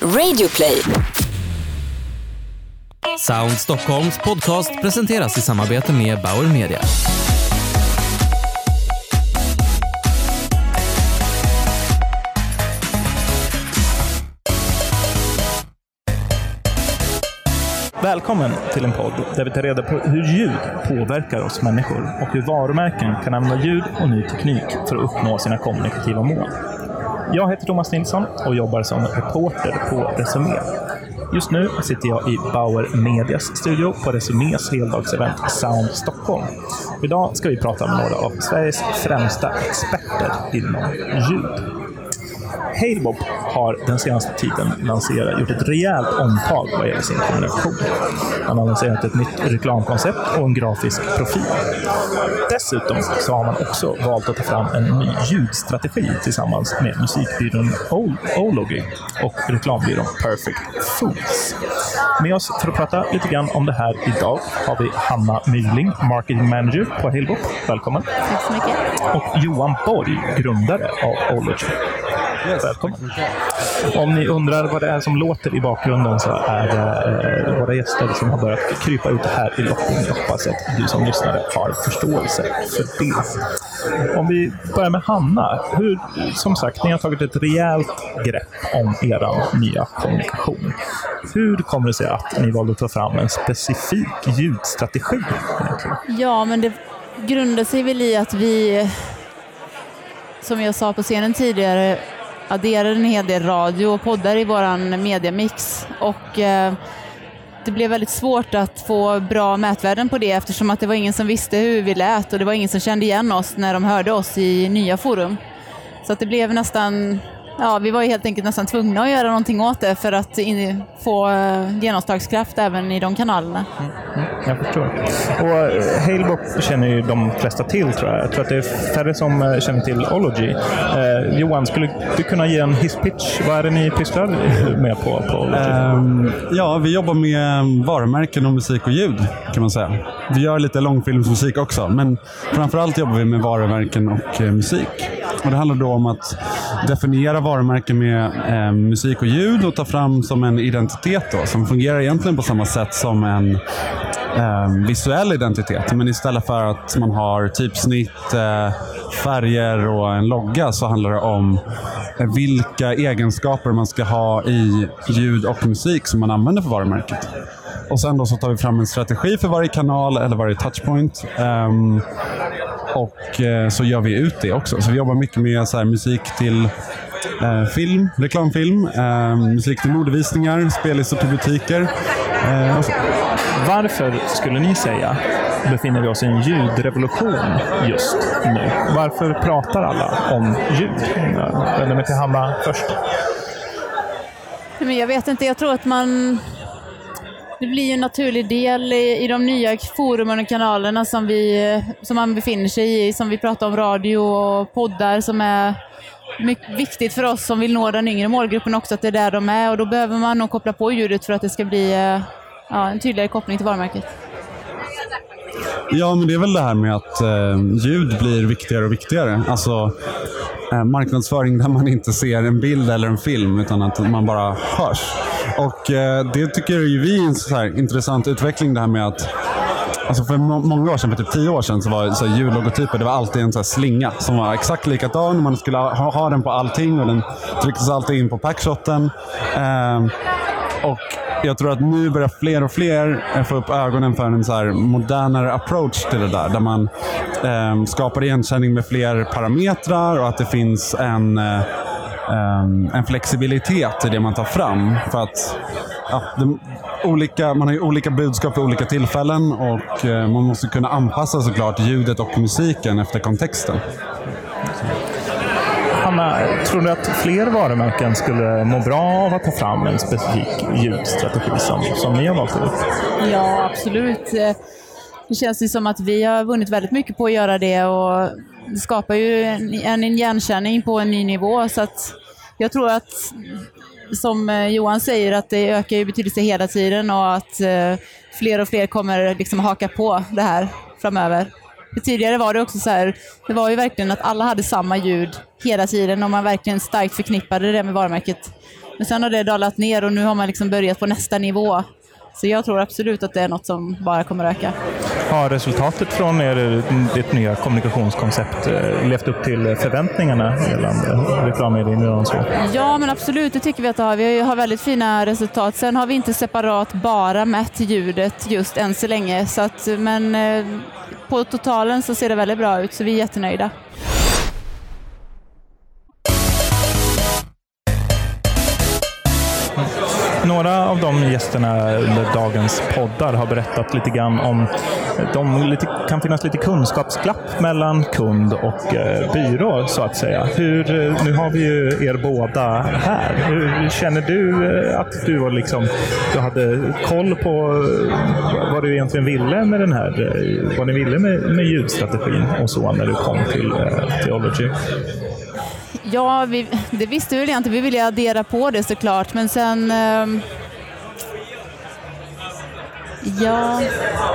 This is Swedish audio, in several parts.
Radioplay. Sound Stockholms podcast presenteras i samarbete med Bauer Media. Välkommen till en podd där vi tar reda på hur ljud påverkar oss människor och hur varumärken kan använda ljud och ny teknik för att uppnå sina kommunikativa mål. Jag heter Thomas Nilsson och jobbar som reporter på Resumé. Just nu sitter jag i Bauer Medias studio på Resumés heldagsevent Sound Stockholm. Idag ska vi prata med några av Sveriges främsta experter inom ljud. Halebop har den senaste tiden lanserat, gjort ett rejält omtag vad gäller sin kommunikation. Man har lanserat ett nytt reklamkoncept och en grafisk profil. Dessutom så har man också valt att ta fram en ny ljudstrategi tillsammans med musikbyrån Ology och reklambyrån Perfect Foods. Med oss för att prata lite grann om det här idag har vi Hanna Myling, Marketing Manager på Halebop. Välkommen! Tack så mycket. Och Johan Borg, grundare av Ology. Välkommen. Om ni undrar vad det är som låter i bakgrunden så är det eh, våra gäster som har börjat krypa ut här i loppen. Jag hoppas att du som lyssnare har förståelse för det. Om vi börjar med Hanna. Hur, som sagt, ni har tagit ett rejält grepp om er nya kommunikation. Hur kommer det sig att ni valde att ta fram en specifik ljudstrategi? Ja, men det grundar sig väl i att vi, som jag sa på scenen tidigare, adderade en hel del radio och poddar i våran mediamix. Och eh, det blev väldigt svårt att få bra mätvärden på det eftersom att det var ingen som visste hur vi lät och det var ingen som kände igen oss när de hörde oss i nya forum. Så att det blev nästan, ja vi var ju helt enkelt nästan tvungna att göra någonting åt det för att in, få eh, genomslagskraft även i de kanalerna. Jag förstår. Och eh, Halebop känner ju de flesta till tror jag. Jag tror att det är färre som eh, känner till Ology. Eh, Johan, skulle du kunna ge en hisspitch? Vad är det ni pysslar med på, på Ology? Ehm, ja, vi jobbar med varumärken och musik och ljud kan man säga. Vi gör lite långfilmsmusik också, men framförallt jobbar vi med varumärken och eh, musik. Och det handlar då om att definiera varumärken med eh, musik och ljud och ta fram som en identitet då, som fungerar egentligen på samma sätt som en eh, visuell identitet. Men istället för att man har typsnitt, eh, färger och en logga så handlar det om vilka egenskaper man ska ha i ljud och musik som man använder för varumärket. Och sen då så tar vi fram en strategi för varje kanal eller varje touchpoint. Ehm, och eh, så gör vi ut det också. Så vi jobbar mycket med så här, musik till eh, film, reklamfilm, eh, musik till modevisningar, spellistor till butiker. Eh. Varför skulle ni säga befinner vi oss i en ljudrevolution just nu? Varför pratar alla om ljud? Jag vänder mig till Hanna först. Men jag vet inte, jag tror att man... Det blir ju en naturlig del i, i de nya forumen och kanalerna som, vi, som man befinner sig i, som vi pratar om radio och poddar som är mycket viktigt för oss som vill nå den yngre målgruppen också, att det är där de är och då behöver man nog koppla på ljudet för att det ska bli eh, ja, en tydligare koppling till varumärket. Ja, men det är väl det här med att eh, ljud blir viktigare och viktigare. Alltså eh, marknadsföring där man inte ser en bild eller en film utan att man bara hörs. Och eh, det tycker ju vi är en så här intressant utveckling det här med att Alltså för må- många år sedan, för typ tio år sedan, så var så här det var alltid en så här slinga som var exakt likadan. Man skulle ha, ha den på allting och den trycktes alltid in på packshoten. Eh, och jag tror att nu börjar fler och fler eh, få upp ögonen för en så här modernare approach till det där. Där man eh, skapar igenkänning med fler parametrar och att det finns en, eh, en flexibilitet i det man tar fram. För att ja, det, olika, man har ju olika budskap för olika tillfällen och eh, man måste kunna anpassa såklart ljudet och musiken efter kontexten. Hanna, tror du att fler varumärken skulle må bra av att ta fram en specifik ljudstrategi som, som ni har valt ut? Ja, absolut. Det känns ju som att vi har vunnit väldigt mycket på att göra det och det skapar ju en, en igenkänning på en ny nivå. Så att jag tror att, som eh, Johan säger, att det ökar i betydelse hela tiden och att eh, fler och fler kommer liksom haka på det här framöver. För tidigare var det också så här, det var ju verkligen att alla hade samma ljud hela tiden och man verkligen starkt förknippade det med varumärket. Men sen har det dalat ner och nu har man liksom börjat på nästa nivå. Så jag tror absolut att det är något som bara kommer att öka. Har resultatet från er, ditt nya kommunikationskoncept eh, levt upp till förväntningarna gällande reklammedier? Ja, men absolut, det tycker vi att det har. Vi har väldigt fina resultat. Sen har vi inte separat bara mätt ljudet just än så länge. Så att, men eh, på totalen så ser det väldigt bra ut, så vi är jättenöjda. Några av de gästerna under dagens poddar har berättat lite grann om de kan finnas lite kunskapsglapp mellan kund och eh, byrå så att säga. Hur, eh, nu har vi ju er båda här. Hur känner du eh, att du, var liksom, du hade koll på eh, vad du egentligen ville med den här, vad ni ville med, med ljudstrategin och så när du kom till Theology? Ja, vi, det visste väl inte. Vi ville addera på det såklart, men sen... Eh, ja...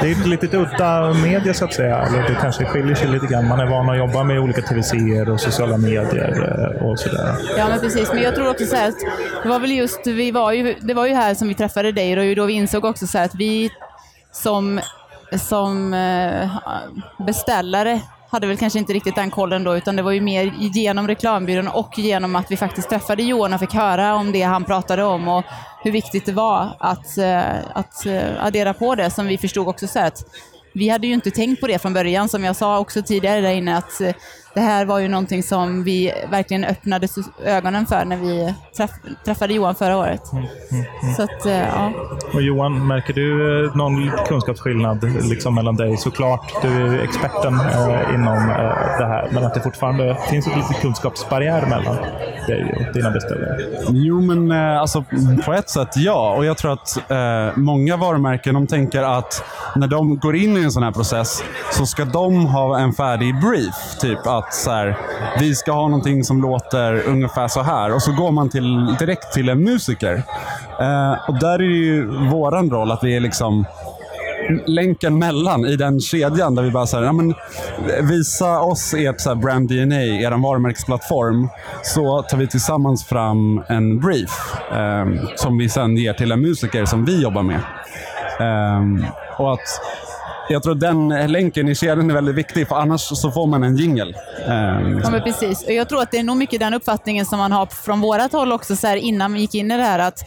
Det är ett lite udda media så att säga. Eller det kanske skiljer sig lite grann. Man är van att jobba med olika tv och sociala medier eh, och sådär. Ja, men precis. Men jag tror också så här att det var väl just, vi var ju, det var ju här som vi träffade dig och då vi insåg också så att vi som, som eh, beställare hade väl kanske inte riktigt den kollen då, utan det var ju mer genom reklambyrån och genom att vi faktiskt träffade Johan och fick höra om det han pratade om och hur viktigt det var att, eh, att eh, addera på det som vi förstod också så att vi hade ju inte tänkt på det från början, som jag sa också tidigare där inne, att eh, det här var ju någonting som vi verkligen öppnade ögonen för när vi träff träffade Johan förra året. Mm, mm, mm. Så att, ja. Och Johan, märker du eh, någon kunskapsskillnad liksom mellan dig? Såklart, du är experten eh, inom eh, det här, men att det fortfarande finns en liten kunskapsbarriär mellan dig och dina beställare? Jo, men eh, alltså, på ett sätt ja. Och jag tror att eh, många varumärken de tänker att när de går in i en sån här process så ska de ha en färdig brief. Typ att så här, vi ska ha någonting som låter ungefär så här. Och så går man till, direkt till en musiker. Eh, och där är ju våran roll att vi är liksom länken mellan i den kedjan där vi bara säger, ja, men, eh, visa oss ert så brand DNA, er varumärkesplattform, så tar vi tillsammans fram en brief eh, som vi sen ger till en musiker som vi jobbar med. Eh, och att jag tror den länken i kedjan är väldigt viktig, för annars så får man en jingel. Eh, ja, men precis. Jag tror att det är nog mycket den uppfattningen som man har från vårat håll också, så här, innan vi gick in i det här, att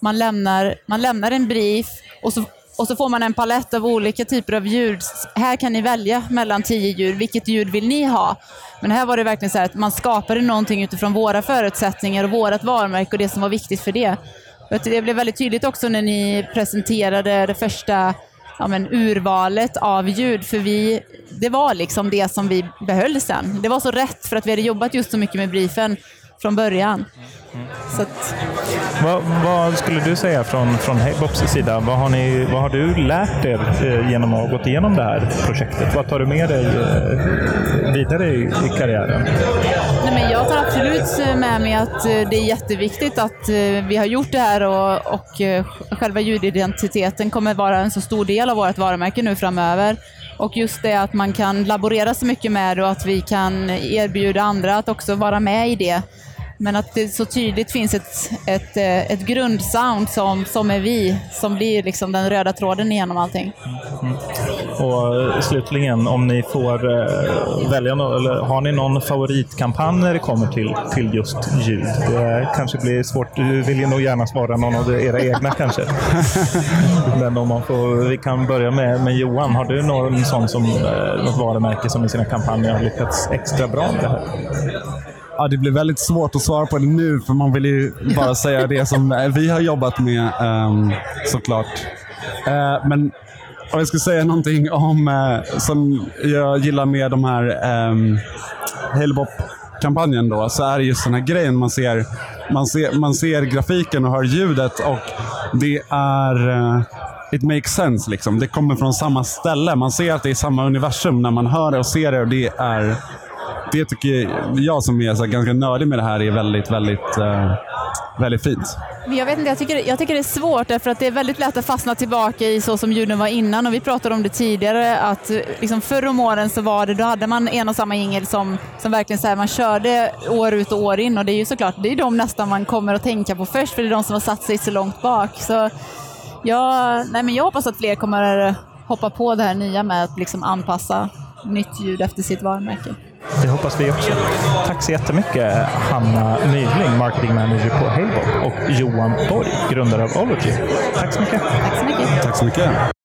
man lämnar, man lämnar en brief och så, och så får man en palett av olika typer av ljud. Här kan ni välja mellan tio ljud. Vilket ljud vill ni ha? Men här var det verkligen så att man skapade någonting utifrån våra förutsättningar och vårt varumärke och det som var viktigt för det. Det blev väldigt tydligt också när ni presenterade det första ja, men, urvalet av ljud, för vi, det var liksom det som vi behöll sen. Det var så rätt för att vi hade jobbat just så mycket med briefen från början. Så att... vad, vad, skulle du säga från, från Heybops sida? Vad har, ni, vad har du lärt er eh, genom att ha gått igenom det här projektet? Vad tar du med dig eh, vidare i, i karriären? Nej, men jag tar absolut med mig att eh, det är jätteviktigt att vi har gjort det här och, och själva ljudidentiteten kommer vara en så stor del av vårt varumärke nu framöver. Och just det att man kan laborera så mycket med det och att vi kan erbjuda andra att också vara med i det. Men att det så tydligt finns ett, ett, eh, ett grundsound som, som är vi, som blir liksom den röda tråden genom allting. Mm. Och slutligen, om ni får uh, välja, eller har ni någon favoritkampanj när det kommer till, till just ljud? Det kanske blir svårt, du vill ju nog gärna svara någon av era egna kanske. Men om man får, vi kan börja med, med Johan. Har du någon sån som, uh, något varumärke som i sina kampanjer har lyckats extra bra med det här? Ja, det blir väldigt svårt att svara på det nu, för man vill ju bara säga det som vi har jobbat med um, såklart. Uh, men om jag ska säga någonting om, eh, som jag gillar med de här eh, Halebop-kampanjen då, så är det just den här grejen man ser, man ser. Man ser grafiken och hör ljudet och det är Eh, It makes sense. Liksom. Det kommer från samma ställe. Man ser att det är samma universum när man hör det och ser det. och Det är det tycker jag som är så ganska nördig med det här är väldigt, väldigt Eh, väldigt fint. Men Jag vet inte, jag tycker, jag tycker det är svårt därför att det är väldigt lätt att fastna tillbaka i så som ljuden var innan och vi pratade om det tidigare att liksom förr om åren så var det, då hade man en och samma jingel som, som verkligen så här, man körde år ut och år in och det är ju såklart, det är de nästan man kommer att tänka på först för det är de som har satt sig så långt bak. Så jag, nej men jag hoppas att fler kommer hoppa på det här nya med att liksom anpassa nytt ljud efter sitt varumärke. Det hoppas vi också. Tack så jättemycket Hanna Mygling, marketing manager på Halebop och Johan Borg, grundare av Ology. Tack så mycket. Tack så mycket. Tack så mycket.